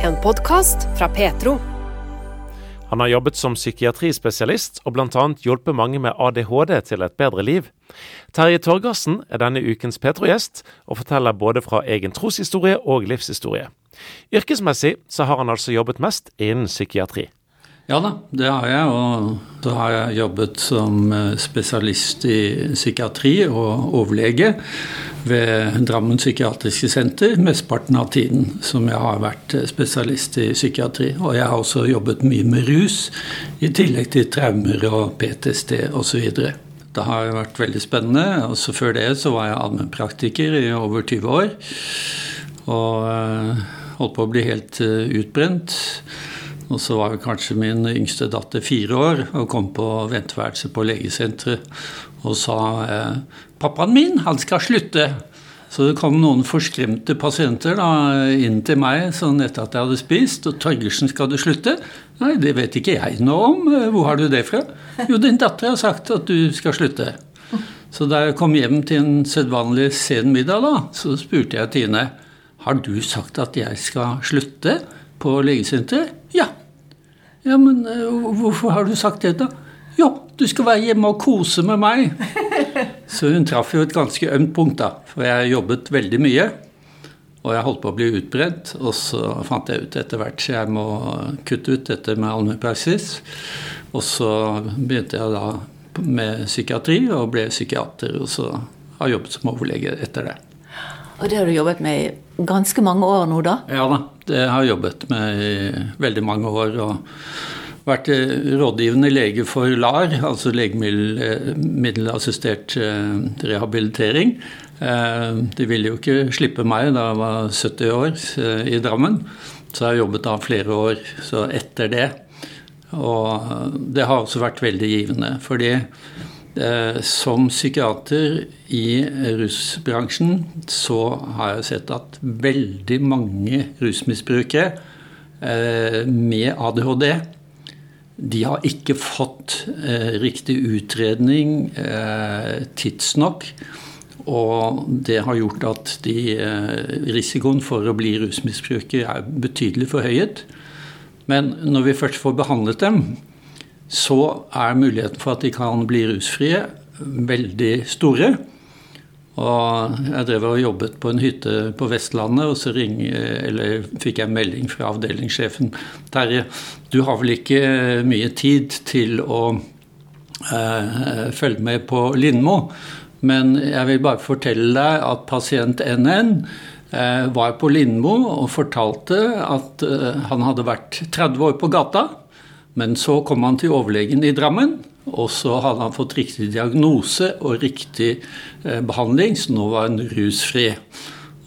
En podkast fra Petro. Han har jobbet som psykiatrispesialist og bl.a. hjulpet mange med ADHD til et bedre liv. Terje Torgersen er denne ukens Petro-gjest, og forteller både fra egen troshistorie og livshistorie. Yrkesmessig så har han altså jobbet mest innen psykiatri. Ja da, det har jeg. Og så har jeg jobbet som eh, spesialist i psykiatri og overlege ved Drammen psykiatriske senter mesteparten av tiden som jeg har vært eh, spesialist i psykiatri. Og jeg har også jobbet mye med rus, i tillegg til traumer og PTSD osv. Det har vært veldig spennende. Også før det så var jeg allmennpraktiker i over 20 år. Og eh, holdt på å bli helt utbrent. Og så var kanskje min yngste datter fire år og kom på venteværelset på legesenteret og sa eh, 'Pappaen min, han skal slutte'. Så det kom noen forskremte pasienter da, inn til meg sånn etter at jeg hadde spist. og 'Torgersen, skal du slutte?' 'Nei, det vet ikke jeg noe om. Hvor har du det fra?' 'Jo, din datter har sagt at du skal slutte'. Så da jeg kom hjem til en sedvanlig sen middag, da, så spurte jeg Tine 'Har du sagt at jeg skal slutte på legesenteret?' 'Ja'. Ja, men uh, hvorfor har du sagt det, da? Jo, du skal være hjemme og kose med meg. Så hun traff jo et ganske ømt punkt, da. For jeg jobbet veldig mye. Og jeg holdt på å bli utbrent. Og så fant jeg ut etter hvert så jeg må kutte ut dette med allmennpraksis. Og så begynte jeg da med psykiatri og ble psykiater. Og så har jeg jobbet som overlege etter det. Og det har du jobbet med i ganske mange år nå, da? Ja da, det har jeg jobbet med i veldig mange år. og vært rådgivende lege for LAR, altså legemiddelassistert eh, rehabilitering. Eh, de ville jo ikke slippe meg da jeg var 70 år eh, i Drammen, så jeg har jobbet da flere år så etter det. Og det har også vært veldig givende, fordi som psykiater i rusbransjen så har jeg sett at veldig mange rusmisbrukere med ADHD de har ikke fått eh, riktig utredning eh, tidsnok. Og det har gjort at de, eh, risikoen for å bli rusmisbruker er betydelig forhøyet. Men når vi først får behandlet dem, så er muligheten for at de kan bli rusfrie, veldig store. Og jeg drev og jobbet på en hytte på Vestlandet, og så ring, fikk jeg en melding fra avdelingssjefen. Terje, du har vel ikke mye tid til å eh, følge med på Lindmo, men jeg vil bare fortelle deg at pasient NN eh, var på Lindmo og fortalte at eh, han hadde vært 30 år på gata. Men så kom han til overlegen i Drammen, og så hadde han fått riktig diagnose og riktig eh, behandling, så nå var han rusfri.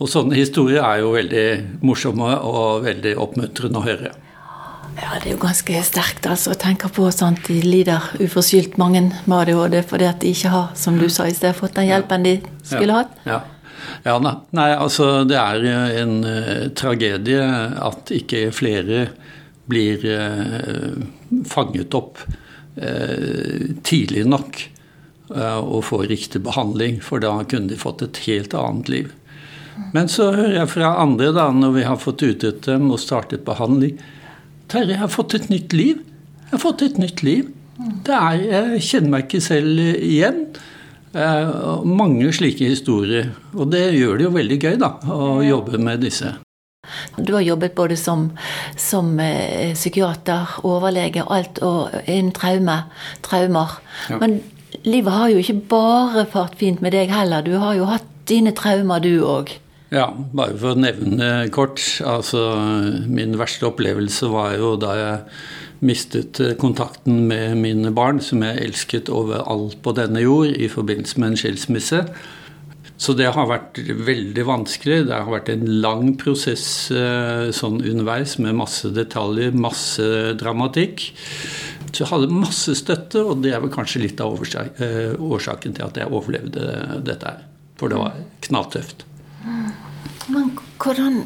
Og sånne historier er jo veldig morsomme og veldig oppmuntrende å høre. Ja, Det er jo ganske sterkt altså, å tenke på at de lider uforskyldt, mange med ADHD, fordi at de ikke har, som du sa i sted, fått den hjelpen de skulle hatt. Ja. ja. Nei, altså det er en uh, tragedie at ikke flere blir uh, fanget opp tidlig nok eh, og få riktig behandling, for da kunne de fått et helt annet liv. Men så hører jeg fra andre, da, når vi har fått utredet dem og startet behandling Terje, jeg har fått et nytt liv. Jeg har fått et nytt liv. Det er, jeg kjenner meg ikke selv igjen. Eh, mange slike historier. Og det gjør det jo veldig gøy da, å jobbe med disse. Du har jobbet både som, som eh, psykiater, overlege, alt og innen traume, traumer. Ja. Men livet har jo ikke bare fart fint med deg heller. Du har jo hatt dine traumer, du òg. Ja, bare for å nevne kort. Altså, min verste opplevelse var jo da jeg mistet eh, kontakten med mine barn, som jeg elsket over alt på denne jord, i forbindelse med en skilsmisse. Så det har vært veldig vanskelig. Det har vært en lang prosess eh, sånn underveis med masse detaljer, masse dramatikk. Så jeg hadde masse støtte, og det er vel kanskje litt av eh, årsaken til at jeg overlevde dette her. For det var knalltøft. Men hvordan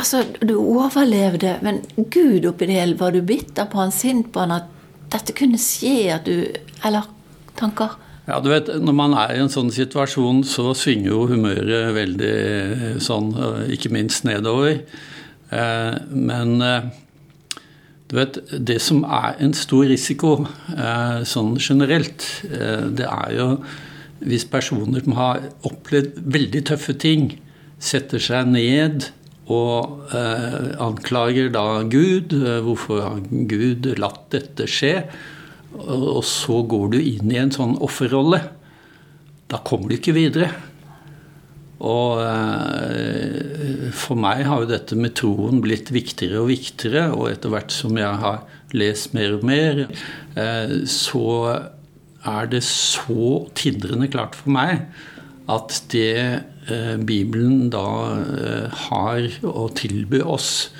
Altså, du overlevde, men Gud oppi det hele, var du bitter på han, sint på han, at dette kunne skje, at du Eller tanker? Ja, du vet, Når man er i en sånn situasjon, så svinger jo humøret veldig sånn, ikke minst nedover. Men du vet, det som er en stor risiko sånn generelt, det er jo hvis personer som har opplevd veldig tøffe ting, setter seg ned og eh, anklager da Gud. Hvorfor har Gud latt dette skje? Og så går du inn i en sånn offerrolle. Da kommer du ikke videre. Og eh, for meg har jo dette med troen blitt viktigere og viktigere. Og etter hvert som jeg har lest mer og mer, eh, så er det så tindrende klart for meg at det eh, Bibelen da har å tilby oss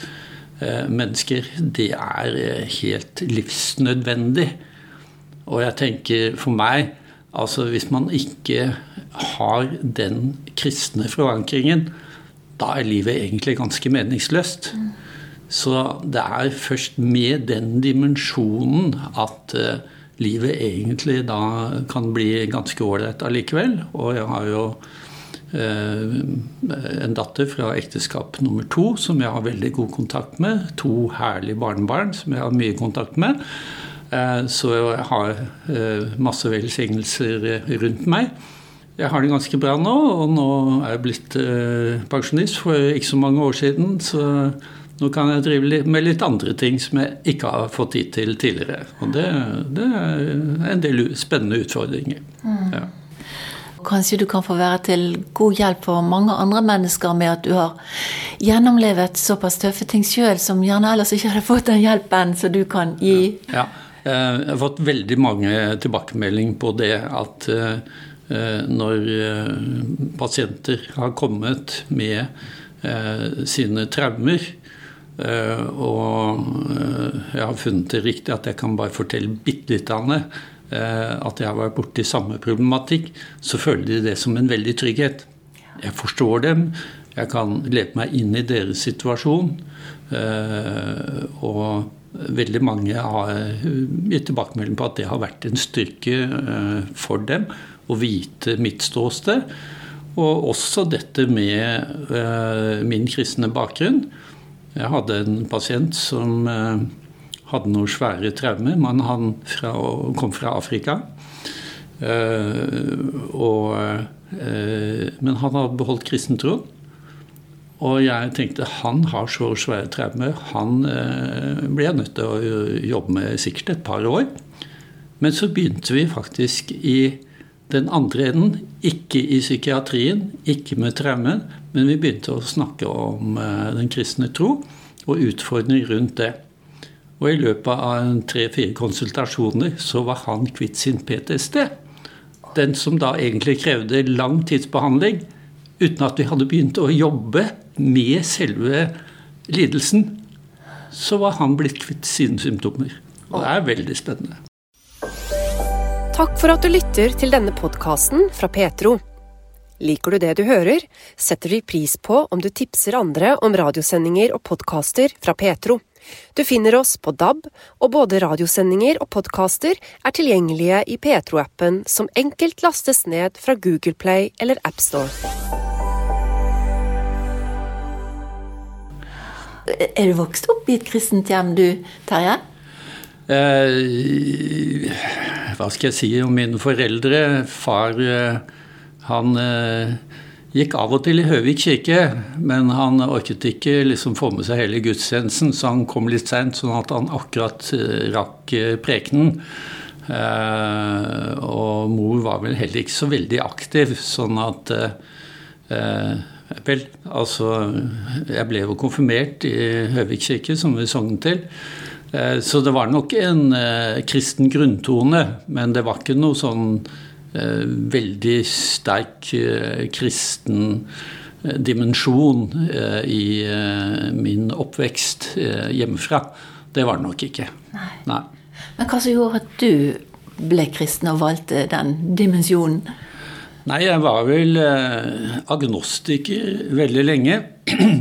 mennesker, det er helt livsnødvendig. Og jeg tenker for meg altså Hvis man ikke har den kristne forankringen, da er livet egentlig ganske meningsløst. Så det er først med den dimensjonen at uh, livet egentlig da kan bli ganske ålreit allikevel. Og jeg har jo eh, en datter fra ekteskap nummer to som jeg har veldig god kontakt med. To herlige barnebarn som jeg har mye kontakt med. Eh, så jeg har eh, masse velsignelser rundt meg. Jeg har det ganske bra nå, og nå er jeg blitt pensjonist for ikke så mange år siden. så nå kan jeg drive med litt andre ting som jeg ikke har fått tid til tidligere. Og det, det er en del spennende utfordringer. Mm. Ja. Kanskje du kan få være til god hjelp for mange andre mennesker med at du har gjennomlevet såpass tøffe ting sjøl, som gjerne ellers ikke hadde fått den hjelpen som du kan gi. Ja. ja. Eh, jeg har fått veldig mange tilbakemeldinger på det at eh, når eh, pasienter har kommet med sine traumer, og jeg har funnet det riktig at jeg kan bare fortelle bitte litt om det. At jeg har vært borti samme problematikk. Så føler de det som en veldig trygghet. Jeg forstår dem. Jeg kan leve meg inn i deres situasjon. Og veldig mange har gitt tilbakemelding på at det har vært en styrke for dem å vite mitt ståsted. Og også dette med min kristne bakgrunn. Jeg hadde en pasient som eh, hadde noen svære traumer, men han fra, kom fra Afrika. Eh, og, eh, men han hadde beholdt kristentroen. Og jeg tenkte han har så svære traumer, han blir jeg nødt til å jobbe med sikkert et par år. Men så begynte vi faktisk i den andre enden, ikke i psykiatrien, ikke med traumen, men vi begynte å snakke om eh, den kristne tro og utfordringer rundt det. Og i løpet av tre-fire konsultasjoner så var han kvitt sin PTSD. Den som da egentlig krevde lang tidsbehandling, uten at vi hadde begynt å jobbe med selve lidelsen, så var han blitt kvitt sine symptomer. Og det er veldig spennende. Takk for at du lytter til denne podkasten fra Petro. Liker du det du hører, setter vi pris på om du tipser andre om radiosendinger og podkaster fra Petro. Du finner oss på DAB, og både radiosendinger og podkaster er tilgjengelige i Petro-appen, som enkelt lastes ned fra Google Play eller AppStore. Er du vokst opp i et kristent hjem du, Terje? Eh, hva skal jeg si om mine foreldre? Far eh, han eh, gikk av og til i Høvik kirke, men han orket ikke liksom få med seg hele gudstjenesten, så han kom litt seint, sånn at han akkurat eh, rakk eh, prekenen. Eh, og mor var vel heller ikke så veldig aktiv, sånn at Vel, altså Jeg ble jo konfirmert i Høvik kirke, som vi sognet til. Eh, så det var nok en eh, kristen grunntone, men det var ikke noe sånn eh, veldig sterk kristen dimensjon i min oppvekst hjemmefra. Det var det nok ikke. Nei. Nei. Men hva som gjorde at du ble kristen og valgte den dimensjonen? Nei, jeg var vel agnostiker veldig lenge.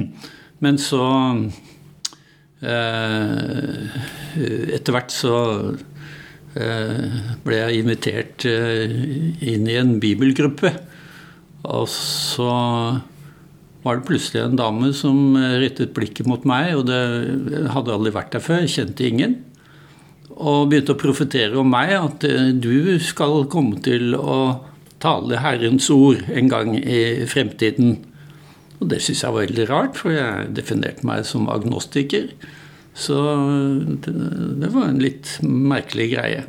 Men så Eh, etter hvert så eh, ble jeg invitert eh, inn i en bibelgruppe. Og så var det plutselig en dame som rettet blikket mot meg, og det hadde aldri vært der før, kjente ingen. Og begynte å profetere om meg, at du skal komme til å tale Herrens ord en gang i fremtiden. Og det syns jeg var veldig rart, for jeg definerte meg som agnostiker. Så det, det var en litt merkelig greie.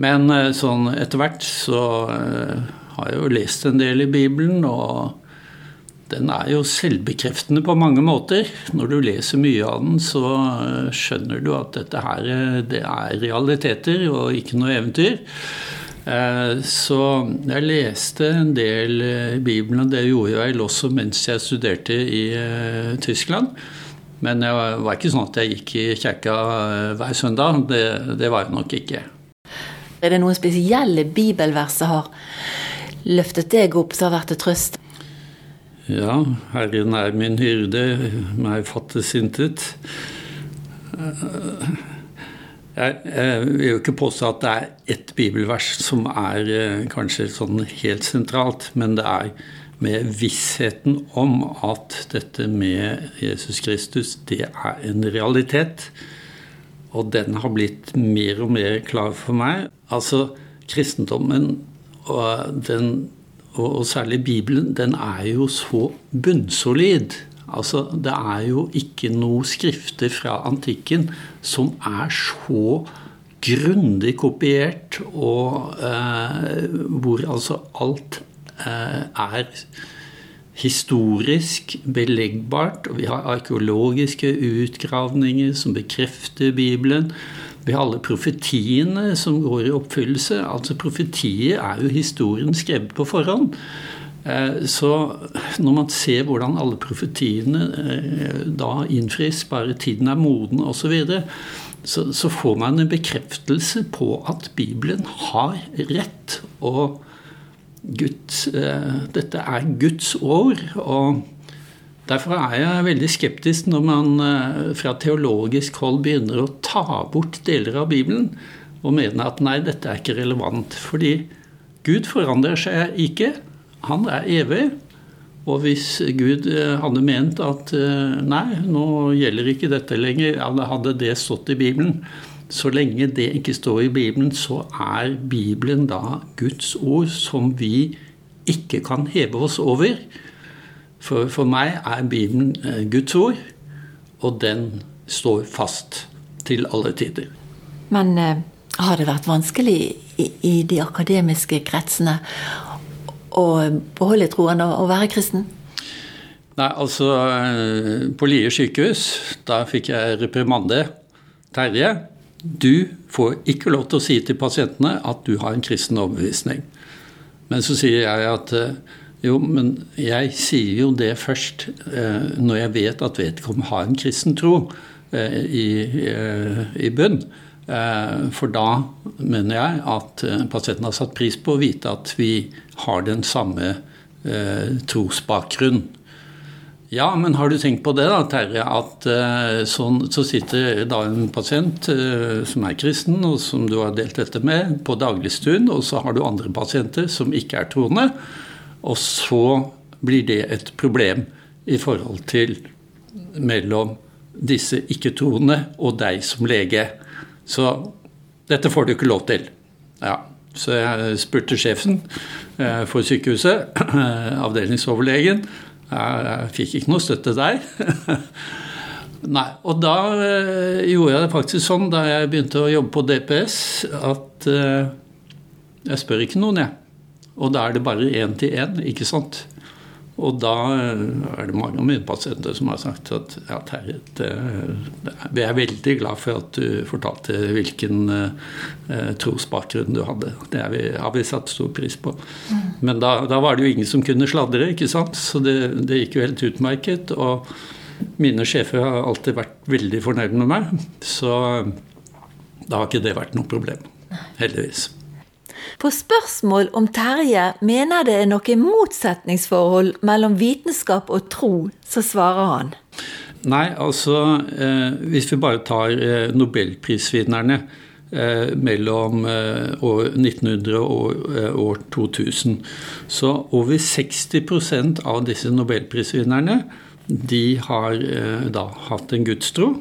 Men eh, sånn etter hvert så uh, har jeg jo lest en del i Bibelen, og den er jo selvbekreftende på mange måter. Når du leser mye av den, så uh, skjønner du at dette her det er realiteter og ikke noe eventyr. Uh, så jeg leste en del i Bibelen, og det gjorde jeg vel også mens jeg studerte i Tyskland. Men det var ikke sånn at jeg gikk i kirka hver søndag. Det, det var jeg nok ikke. Er det noen spesielle bibelvers som har løftet deg opp, som har vært til trøst? Ja, Herren er min hyrde, meg fattes intet. Jeg, jeg, vil jo ikke påstå at det er ett bibelvers som er eh, kanskje sånn helt sentralt, men det er med vissheten om at dette med Jesus Kristus, det er en realitet. Og den har blitt mer og mer klar for meg. Altså, kristendommen og, den, og særlig Bibelen, den er jo så bunnsolid. Altså, det er jo ikke noe skrifter fra antikken som er så grundig kopiert, og eh, hvor altså alt eh, er historisk beleggbart, vi har arkeologiske utgravninger som bekrefter Bibelen. Vi har alle profetiene som går i oppfyllelse. Altså Profetier er jo historien skrevet på forhånd. Eh, så når man ser hvordan alle profetiene eh, da innfris, bare tiden er moden osv., så, videre, så så får man en bekreftelse på at Bibelen har rett. og Guds, eh, dette er Guds år. og Derfor er jeg veldig skeptisk når man fra teologisk hold begynner å ta bort deler av Bibelen og mener at nei, dette er ikke relevant. Fordi Gud forandrer seg ikke. Han er evig. Og hvis Gud eh, hadde ment at nei, nå gjelder ikke dette lenger, hadde det stått i Bibelen, så lenge det ikke står i Bibelen, så er Bibelen da Guds ord som vi ikke kan heve oss over. For, for meg er Bibelen eh, Guds ord, og den står fast til alle tider. Men eh, har det vært vanskelig i, i, de akademiske kretsene å beholde troen og, og være kristen? Nei, altså eh, På Lier sykehus, da fikk jeg reprimande. Terje, du får ikke lov til å si til pasientene at du har en kristen overbevisning. Men så sier jeg at eh, jo, men jeg sier jo det først eh, når jeg vet at vedkommende har en kristen tro i, i bunn. For da mener jeg at pasienten har satt pris på å vite at vi har den samme trosbakgrunn. Ja, men har du tenkt på det, da, Terje, at uh, sånn, så sitter da en pasient som er kristen, og som du har delt dette med, på dagligstuen, og så har du andre pasienter som ikke er troende. Og så blir det et problem i forhold til mellom disse ikke-troende og deg som lege. Så dette får du ikke lov til. Ja. Så jeg spurte sjefen uh, for sykehuset, avdelingsoverlegen, jeg fikk ikke noe støtte der. Nei, og da øh, gjorde jeg det faktisk sånn da jeg begynte å jobbe på DPS, at øh, jeg spør ikke noen, jeg. Og da er det bare én til én, ikke sant. Og da eh, er det mange av mine pasienter som har sagt at ja, Terje, vi er veldig glad for at du fortalte hvilken eh, trosbakgrunn du hadde. Det vi, har vi satt stor pris på. Mm. Men da, da, var det jo ingen som kunne sladre, ikke sant. Så det, det gikk jo helt utmerket. Og mine sjefer har alltid vært veldig fornøyd med meg. Så da har ikke det vært noe problem. Heldigvis. På spørsmål om Terje mener det er noe motsetningsforhold mellom vitenskap og tro, så svarer han. Nei, altså eh, hvis vi bare tar eh, nobelprisvinnerne, eh, mellom år 1900 og år 2000. Så over 60% av disse nobelprisvinnerne de har da hatt en gudstro.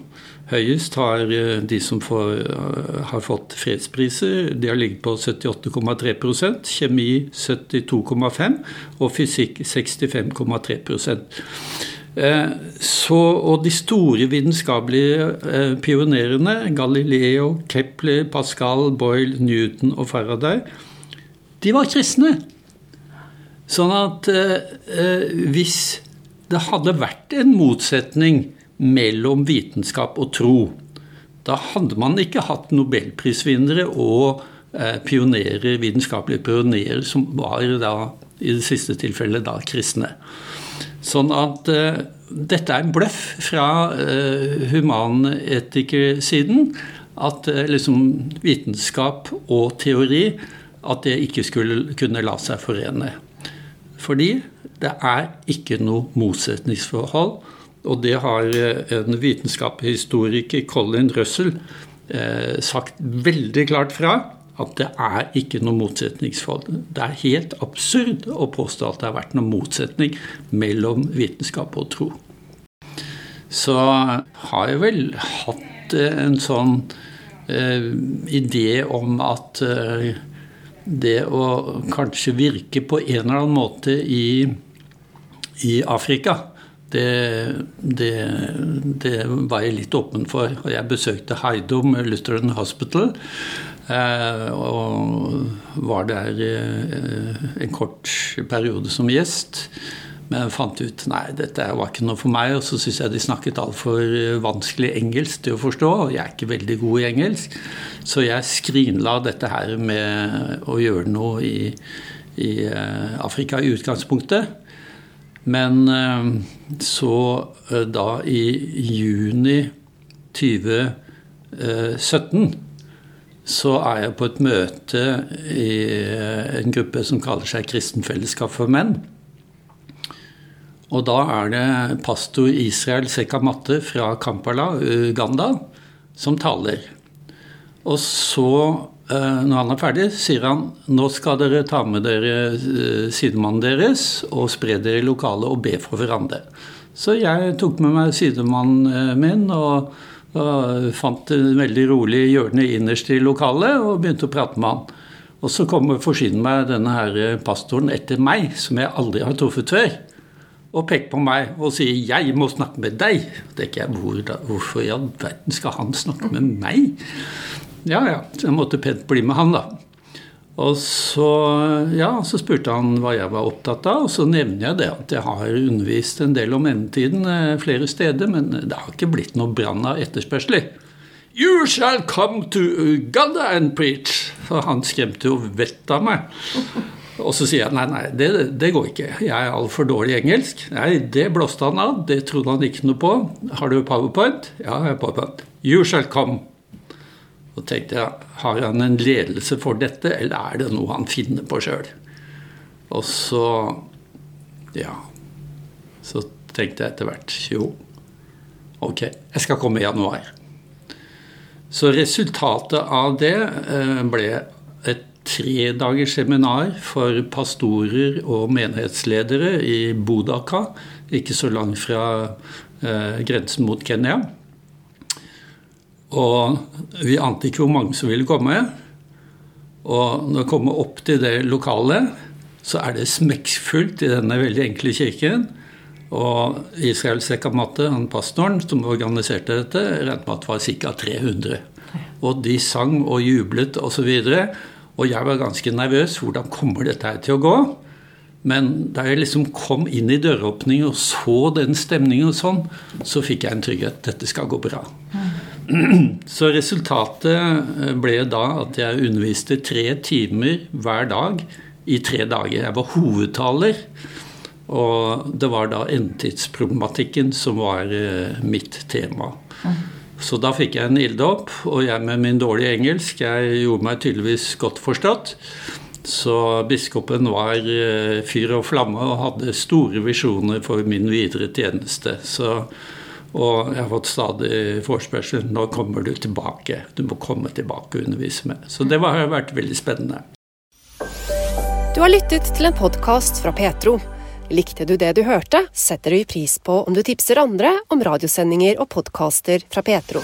Høyest har eh, de som får, eh, har fått fredspriser, de har ligget på 78,3% kjemi 72,5 og fysikk 65,3 eh, så, og de store vitenskapelige pionerene, Galileo, Kepler, Pascal, Boyle, Newton og Faraday, de var kristne. Sånn at eh, hvis det hadde vært en motsetning mellom vitenskap og tro. Da hadde man ikke hatt nobelprisvinnere og eh, pionerer, vitenskapelige pionerer som var da, i det siste tilfellet da kristne. Sånn at uh, dette er en bløff fra uh, humanetikersiden. At uh, liksom vitenskap og teori at det ikke skulle kunne la seg forene. Fordi det er ikke noe motsetningsforhold og det har eh, en vitenskapshistoriker, Colin Russell, eh, sagt veldig klart fra at det er ikke noe motsetningsforhold. Det er helt absurd å påstå at det har vært noen motsetning mellom vitenskap og tro. Så har jeg vel hatt eh, en sånn eh, idé om at eh, det å kanskje virke på en eller annen måte i, i Afrika det, det, det, var jeg litt åpen for. Og jeg besøkte Heidom Lutheran Hospital. Eh, og var der eh, en kort periode som gjest. Men fant ut nei, dette var ikke noe for meg. Og så syns jeg de snakket altfor vanskelig engelsk til å forstå. Og jeg er ikke veldig god i engelsk. Så jeg skrinla dette her med å gjøre noe i, i eh, Afrika i utgangspunktet. Men eh, så eh, da i juni 2017 så er jeg på et møte i eh, en gruppe som kaller seg Kristen Fellesskap for menn. Og da er det pastor Israel Sekamatte fra Kampala, Uganda, som taler. Og så Eh, når han er ferdig, sier han nå skal dere ta med dere eh, sidemannen deres og spre dere i lokalet og be for hverandre. Så jeg tok med meg sidemannen eh, min og, og fant en veldig rolig hjørne innerst i lokalet og begynte å prate med han. Og så kommer forsyner meg denne her pastoren etter meg, som jeg aldri har truffet før. Og peker på meg og sier 'jeg må snakke med deg'. Det er ikke jeg, hvor, Hvorfor i all verden skal han snakke med meg? Ja, ja. Så jeg måtte pent bli med han, da. Og så, ja, så spurte han hva jeg var opptatt av, og så nevner jeg det at jeg har undervist en del om endetiden eh, flere steder, men det har ikke blitt noe brann av etterspørsel. You shall come to Uganda and preach. For han skremte jo vettet av meg. Og så sier jeg nei, nei, det, det går ikke. Jeg er altfor dårlig i engelsk. Nei, det blåste han av. Det trodde han ikke noe på. Har du powerpoint? Ja, jeg har powerpoint. You shall come. Så tenkte jeg har han en ledelse for dette, eller er det noe han finner på sjøl? Og så ja. Så tenkte jeg etter hvert jo, ok, jeg skal komme i januar. Så resultatet av det eh, ble et tredagers seminar for pastorer og menighetsledere i Bodaka, ikke så langt fra eh, grensen mot Kenya. Og vi ante ikke hvor mange som ville komme. Og når vi kommer opp til det lokalet, så er det smekkfullt i denne veldig enkle kirken. Og Israel Sekamate, han pastoren som organiserte dette, regnet med at det var ca. 300. Og de sang og jublet osv. Og, så og jeg var ganske nervøs. Hvordan kommer dette her til å gå? Men da jeg liksom kom inn i døråpningen og så den stemningen og sånn, så fikk jeg en trygghet. Dette skal gå bra. Så resultatet eh, ble da at jeg underviste tre timer hver dag i tre dager. Jeg var hovedtaler. Og det var da endetidsproblematikken som var eh, mitt tema. Så da fikk jeg en ilddåp, og jeg med min dårlige engelsk jeg gjorde meg tydeligvis godt forstått. Så biskopen var eh, fyr og flamme og hadde store visjoner for min videre tjeneste. Så Og jeg har fått stadig forespørsel nå kommer du tilbake. Du må komme tilbake og undervise med. Så det har vært veldig spennende. Du har lyttet til en podkast fra Petro. Likte du det du hørte, setter vi pris på om du tipser andre om radiosendinger og podkaster fra Petro.